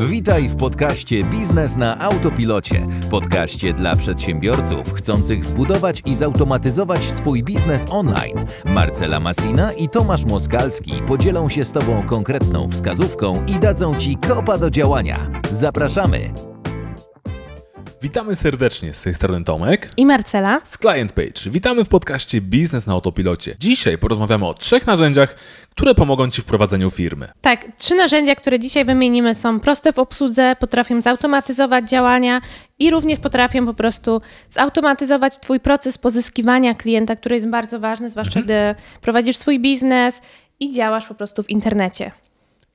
Witaj w podcaście Biznes na Autopilocie. Podcaście dla przedsiębiorców chcących zbudować i zautomatyzować swój biznes online. Marcela Masina i Tomasz Moskalski podzielą się z Tobą konkretną wskazówką i dadzą Ci kopa do działania. Zapraszamy! Witamy serdecznie z tej strony Tomek i Marcela z Client Page. Witamy w podcaście Biznes na Autopilocie. Dzisiaj porozmawiamy o trzech narzędziach, które pomogą Ci w prowadzeniu firmy. Tak, trzy narzędzia, które dzisiaj wymienimy są proste w obsłudze, potrafią zautomatyzować działania i również potrafią po prostu zautomatyzować Twój proces pozyskiwania klienta, który jest bardzo ważny, zwłaszcza mhm. gdy prowadzisz swój biznes i działasz po prostu w internecie.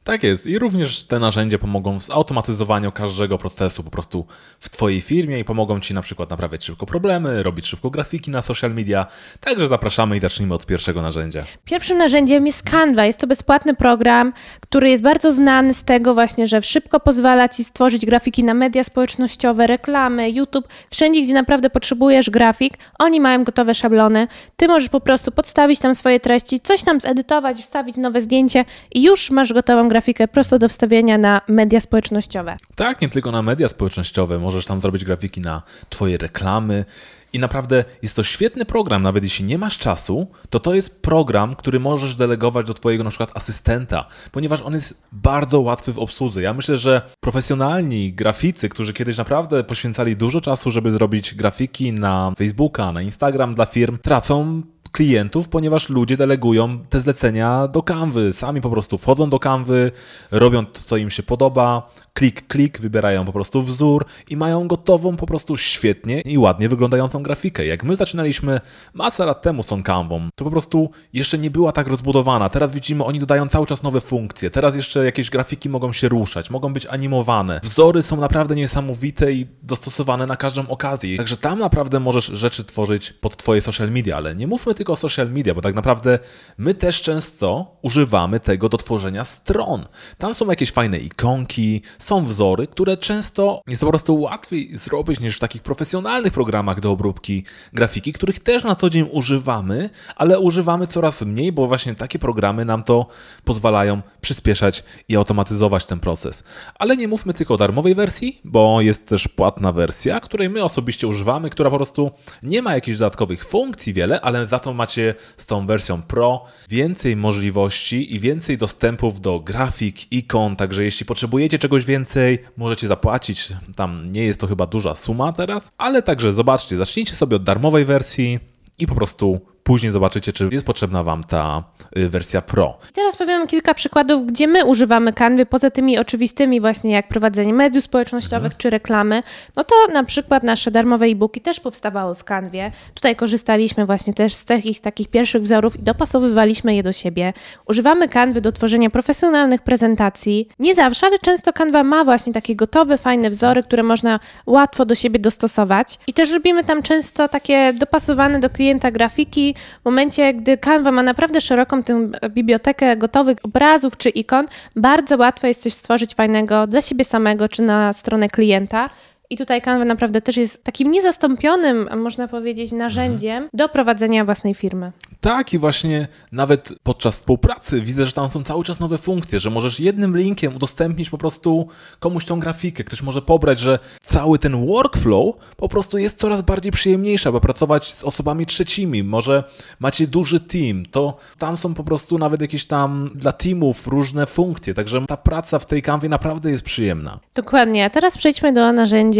Tak jest. I również te narzędzia pomogą w zautomatyzowaniu każdego procesu po prostu w Twojej firmie i pomogą Ci na przykład naprawiać szybko problemy, robić szybko grafiki na social media. Także zapraszamy i zacznijmy od pierwszego narzędzia. Pierwszym narzędziem jest Canva. Jest to bezpłatny program, który jest bardzo znany z tego właśnie, że szybko pozwala Ci stworzyć grafiki na media społecznościowe, reklamy, YouTube, wszędzie, gdzie naprawdę potrzebujesz grafik. Oni mają gotowe szablony. Ty możesz po prostu podstawić tam swoje treści, coś tam zedytować, wstawić nowe zdjęcie i już masz gotową grafikę prosto do wstawienia na media społecznościowe. Tak, nie tylko na media społecznościowe. Możesz tam zrobić grafiki na Twoje reklamy. I naprawdę jest to świetny program, nawet jeśli nie masz czasu, to to jest program, który możesz delegować do Twojego na przykład asystenta, ponieważ on jest bardzo łatwy w obsłudze. Ja myślę, że profesjonalni graficy, którzy kiedyś naprawdę poświęcali dużo czasu, żeby zrobić grafiki na Facebooka, na Instagram dla firm, tracą klientów, ponieważ ludzie delegują te zlecenia do kanwy. Sami po prostu wchodzą do kanwy, robią to, co im się podoba, klik, klik, wybierają po prostu wzór i mają gotową po prostu świetnie i ładnie wyglądającą grafikę. Jak my zaczynaliśmy masę lat temu z tą kanwą, to po prostu jeszcze nie była tak rozbudowana. Teraz widzimy, oni dodają cały czas nowe funkcje. Teraz jeszcze jakieś grafiki mogą się ruszać, mogą być animowane. Wzory są naprawdę niesamowite i dostosowane na każdą okazję. Także tam naprawdę możesz rzeczy tworzyć pod twoje social media, ale nie mówmy tylko o social media, bo tak naprawdę my też często używamy tego do tworzenia stron. Tam są jakieś fajne ikonki, są wzory, które często jest po prostu łatwiej zrobić niż w takich profesjonalnych programach do obróbki grafiki, których też na co dzień używamy, ale używamy coraz mniej, bo właśnie takie programy nam to pozwalają przyspieszać i automatyzować ten proces. Ale nie mówmy tylko o darmowej wersji, bo jest też płatna wersja, której my osobiście używamy, która po prostu nie ma jakichś dodatkowych funkcji wiele, ale za to macie z tą wersją Pro więcej możliwości i więcej dostępów do grafik, ikon, także jeśli potrzebujecie czegoś więcej, możecie zapłacić. Tam nie jest to chyba duża suma teraz, ale także zobaczcie, zacznijcie sobie od darmowej wersji i po prostu Później zobaczycie, czy jest potrzebna Wam ta y, wersja Pro. Teraz powiem kilka przykładów, gdzie my używamy kanwy, poza tymi oczywistymi właśnie jak prowadzenie mediów społecznościowych mhm. czy reklamy. No to na przykład nasze darmowe e-booki też powstawały w kanwie. Tutaj korzystaliśmy właśnie też z takich, takich pierwszych wzorów i dopasowywaliśmy je do siebie. Używamy kanwy do tworzenia profesjonalnych prezentacji. Nie zawsze, ale często kanwa ma właśnie takie gotowe, fajne wzory, które można łatwo do siebie dostosować. I też robimy tam często takie dopasowane do klienta grafiki, w momencie, gdy Canva ma naprawdę szeroką tę bibliotekę gotowych obrazów czy ikon, bardzo łatwo jest coś stworzyć fajnego dla siebie samego czy na stronę klienta. I tutaj Canva naprawdę też jest takim niezastąpionym, można powiedzieć, narzędziem mhm. do prowadzenia własnej firmy. Tak, i właśnie nawet podczas współpracy widzę, że tam są cały czas nowe funkcje, że możesz jednym linkiem udostępnić po prostu komuś tą grafikę. Ktoś może pobrać, że cały ten workflow po prostu jest coraz bardziej przyjemniejszy, aby pracować z osobami trzecimi. Może macie duży team, to tam są po prostu nawet jakieś tam dla teamów różne funkcje, także ta praca w tej kanwie naprawdę jest przyjemna. Dokładnie. A teraz przejdźmy do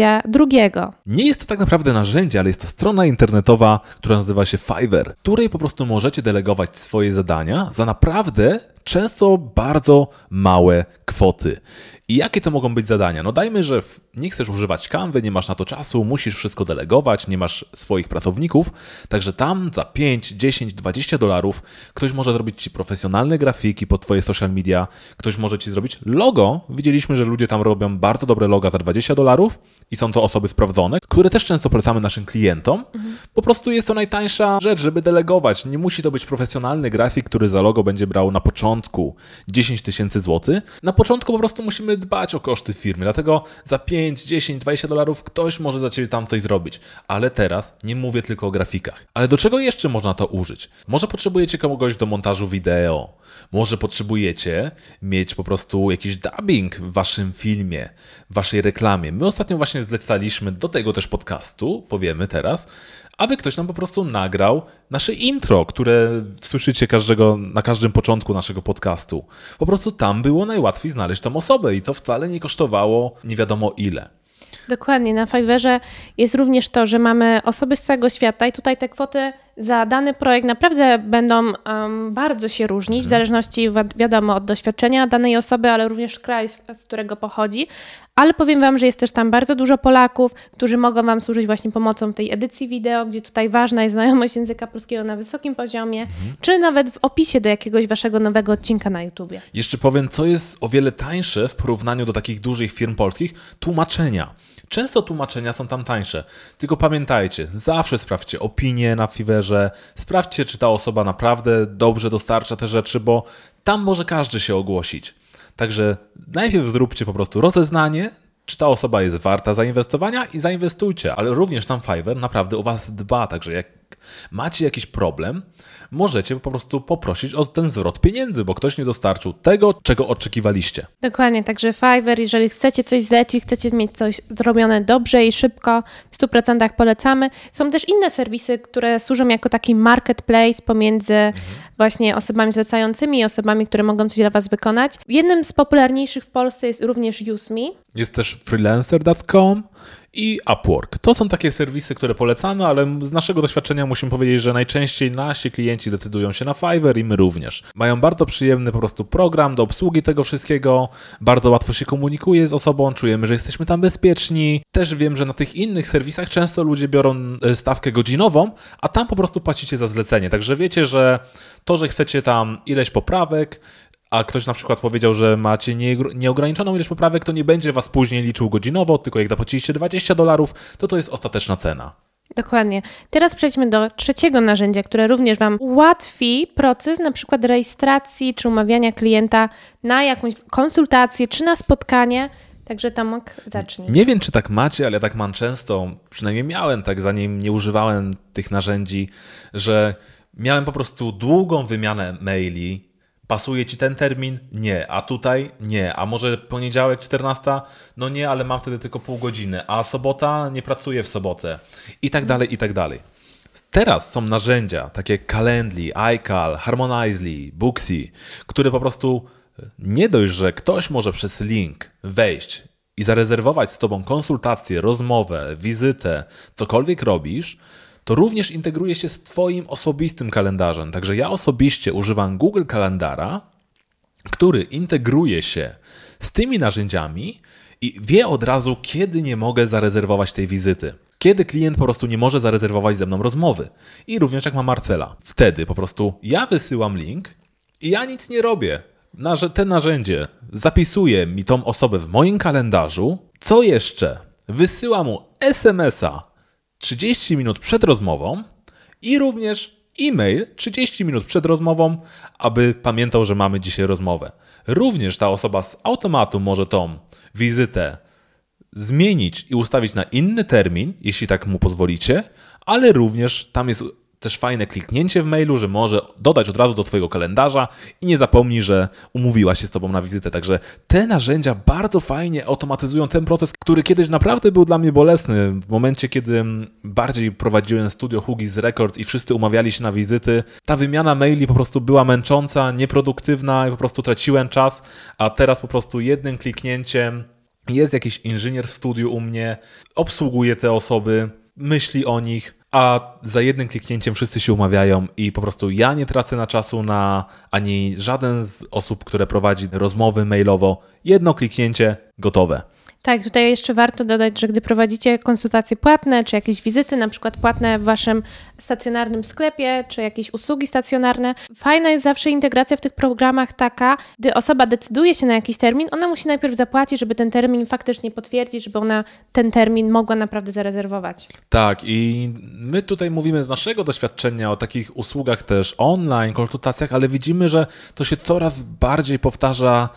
narzędzia drugiego. Nie jest to tak naprawdę narzędzie, ale jest to strona internetowa, która nazywa się Fiverr, której po prostu możecie delegować swoje zadania za naprawdę często bardzo małe kwoty. I jakie to mogą być zadania? No dajmy, że nie chcesz używać kanwy, nie masz na to czasu, musisz wszystko delegować, nie masz swoich pracowników, także tam za 5, 10, 20 dolarów ktoś może zrobić Ci profesjonalne grafiki pod Twoje social media, ktoś może Ci zrobić logo. Widzieliśmy, że ludzie tam robią bardzo dobre loga za 20 dolarów i są to osoby sprawdzone, które też często polecamy naszym klientom. Mhm. Po prostu jest to najtańsza rzecz, żeby delegować. Nie musi to być profesjonalny grafik, który za logo będzie brał na początku 10 tysięcy złotych. Na początku po prostu musimy dbać o koszty firmy, dlatego za 5, 10, 20 dolarów ktoś może dla Ciebie tam coś zrobić. Ale teraz nie mówię tylko o grafikach. Ale do czego jeszcze można to użyć? Może potrzebujecie kogoś do montażu wideo, może potrzebujecie mieć po prostu jakiś dubbing w Waszym filmie, w Waszej reklamie. My ostatnio właśnie zlecaliśmy do tego też podcastu, powiemy teraz, aby ktoś nam po prostu nagrał nasze intro, które słyszycie każdego, na każdym początku naszego podcastu. Po prostu tam było najłatwiej znaleźć tą osobę i to wcale nie kosztowało nie wiadomo ile. Dokładnie. Na Fiverrze jest również to, że mamy osoby z całego świata i tutaj te kwoty za dany projekt naprawdę będą um, bardzo się różnić, w zależności wiadomo od doświadczenia danej osoby, ale również kraju, z którego pochodzi. Ale powiem Wam, że jest też tam bardzo dużo Polaków, którzy mogą Wam służyć właśnie pomocą w tej edycji wideo, gdzie tutaj ważna jest znajomość języka polskiego na wysokim poziomie, mhm. czy nawet w opisie do jakiegoś Waszego nowego odcinka na YouTubie. Jeszcze powiem, co jest o wiele tańsze w porównaniu do takich dużych firm polskich, tłumaczenia. Często tłumaczenia są tam tańsze. Tylko pamiętajcie, zawsze sprawdźcie opinię na Fiverrze, sprawdźcie, czy ta osoba naprawdę dobrze dostarcza te rzeczy, bo tam może każdy się ogłosić. Także najpierw zróbcie po prostu rozeznanie, czy ta osoba jest warta zainwestowania i zainwestujcie, ale również tam Fiverr naprawdę o Was dba, także jak macie jakiś problem, możecie po prostu poprosić o ten zwrot pieniędzy, bo ktoś nie dostarczył tego, czego oczekiwaliście. Dokładnie, także Fiverr, jeżeli chcecie coś zlecić, chcecie mieć coś zrobione dobrze i szybko, w 100% polecamy. Są też inne serwisy, które służą jako taki marketplace pomiędzy mhm. właśnie osobami zlecającymi i osobami, które mogą coś dla Was wykonać. Jednym z popularniejszych w Polsce jest również UseMe. Jest też freelancer.com, i Upwork. To są takie serwisy, które polecamy, ale z naszego doświadczenia musimy powiedzieć, że najczęściej nasi klienci decydują się na Fiverr i my również. Mają bardzo przyjemny po prostu program do obsługi tego wszystkiego, bardzo łatwo się komunikuje z osobą, czujemy, że jesteśmy tam bezpieczni. Też wiem, że na tych innych serwisach często ludzie biorą e, stawkę godzinową, a tam po prostu płacicie za zlecenie. Także wiecie, że to, że chcecie tam ileś poprawek, a ktoś na przykład powiedział, że macie nieograniczoną ilość poprawek, to nie będzie was później liczył godzinowo, tylko jak zapłaciliście 20 dolarów, to to jest ostateczna cena. Dokładnie. Teraz przejdźmy do trzeciego narzędzia, które również Wam ułatwi proces na przykład rejestracji czy umawiania klienta na jakąś konsultację czy na spotkanie. Także Tomek, zacznij. Nie wiem, czy tak macie, ale ja tak mam często, przynajmniej miałem tak, zanim nie używałem tych narzędzi, że miałem po prostu długą wymianę maili, Pasuje ci ten termin? Nie. A tutaj? Nie. A może poniedziałek 14? No nie, ale mam wtedy tylko pół godziny. A sobota? Nie pracuję w sobotę. I tak dalej, i tak dalej. Teraz są narzędzia takie Calendly, iCal, Harmonizely, Booksy, które po prostu nie dość, że ktoś może przez link wejść i zarezerwować z tobą konsultację, rozmowę, wizytę, cokolwiek robisz, to również integruje się z Twoim osobistym kalendarzem. Także ja osobiście używam Google Kalendara, który integruje się z tymi narzędziami i wie od razu, kiedy nie mogę zarezerwować tej wizyty. Kiedy klient po prostu nie może zarezerwować ze mną rozmowy. I również jak ma Marcela. Wtedy po prostu ja wysyłam link i ja nic nie robię. Te narzędzie zapisuje mi tą osobę w moim kalendarzu. Co jeszcze? Wysyła mu SMS-a 30 minut przed rozmową i również e-mail 30 minut przed rozmową, aby pamiętał, że mamy dzisiaj rozmowę. Również ta osoba z automatu może tą wizytę zmienić i ustawić na inny termin, jeśli tak mu pozwolicie, ale również tam jest też fajne kliknięcie w mailu, że może dodać od razu do Twojego kalendarza i nie zapomnij, że umówiła się z Tobą na wizytę. Także te narzędzia bardzo fajnie automatyzują ten proces, który kiedyś naprawdę był dla mnie bolesny. W momencie, kiedy bardziej prowadziłem studio Huggies Records i wszyscy umawiali się na wizyty, ta wymiana maili po prostu była męcząca, nieproduktywna i po prostu traciłem czas, a teraz po prostu jednym kliknięciem jest jakiś inżynier w studiu u mnie, obsługuje te osoby, myśli o nich, a za jednym kliknięciem wszyscy się umawiają i po prostu ja nie tracę na czasu na ani żaden z osób, które prowadzi rozmowy mailowo. Jedno kliknięcie, gotowe. Tak, tutaj jeszcze warto dodać, że gdy prowadzicie konsultacje płatne, czy jakieś wizyty, na przykład płatne w waszym stacjonarnym sklepie, czy jakieś usługi stacjonarne, fajna jest zawsze integracja w tych programach taka, gdy osoba decyduje się na jakiś termin, ona musi najpierw zapłacić, żeby ten termin faktycznie potwierdzić, żeby ona ten termin mogła naprawdę zarezerwować. Tak, i my tutaj mówimy z naszego doświadczenia o takich usługach też online, konsultacjach, ale widzimy, że to się coraz bardziej powtarza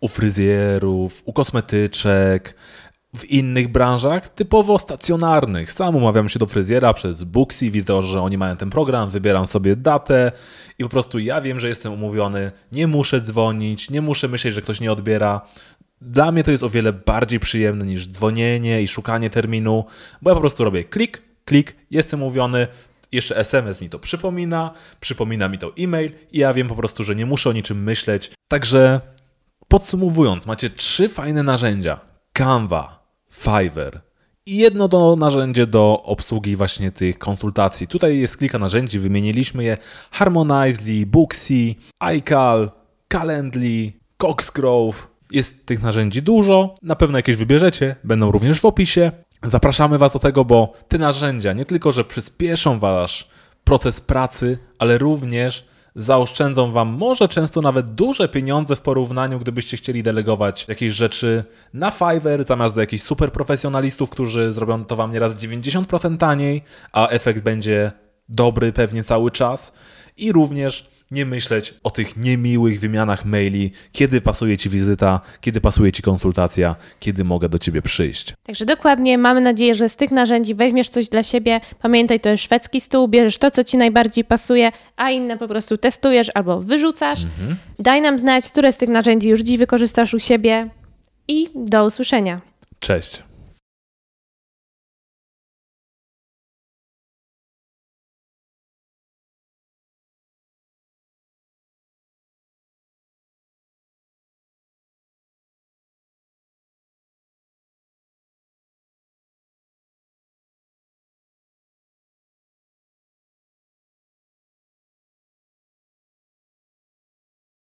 u fryzjerów, u kosmetyczek, w innych branżach typowo stacjonarnych. Sam umawiam się do fryzjera przez Booksy, widzę, że oni mają ten program, wybieram sobie datę i po prostu ja wiem, że jestem umówiony, nie muszę dzwonić, nie muszę myśleć, że ktoś nie odbiera. Dla mnie to jest o wiele bardziej przyjemne niż dzwonienie i szukanie terminu, bo ja po prostu robię klik, klik, jestem umówiony, jeszcze SMS mi to przypomina, przypomina mi to e-mail i ja wiem po prostu, że nie muszę o niczym myśleć. Także podsumowując, macie trzy fajne narzędzia: Canva, Fiverr i jedno do narzędzie do obsługi właśnie tych konsultacji. Tutaj jest kilka narzędzi, wymieniliśmy je: Harmonizely, Booksy, iCal, Calendly, Coxgrove. Jest tych narzędzi dużo, na pewno jakieś wybierzecie, będą również w opisie. Zapraszamy Was do tego, bo te narzędzia nie tylko, że przyspieszą Wasz proces pracy, ale również zaoszczędzą Wam może często nawet duże pieniądze w porównaniu, gdybyście chcieli delegować jakieś rzeczy na Fiverr zamiast do jakichś super profesjonalistów, którzy zrobią to Wam nieraz 90% taniej, a efekt będzie dobry pewnie cały czas. I również nie myśleć o tych niemiłych wymianach maili, kiedy pasuje Ci wizyta, kiedy pasuje Ci konsultacja, kiedy mogę do Ciebie przyjść. Także dokładnie, mamy nadzieję, że z tych narzędzi weźmiesz coś dla siebie. Pamiętaj, to jest szwedzki stół, bierzesz to, co Ci najbardziej pasuje, a inne po prostu testujesz albo wyrzucasz. Mhm. Daj nam znać, które z tych narzędzi już dziś wykorzystasz u siebie i do usłyszenia. Cześć.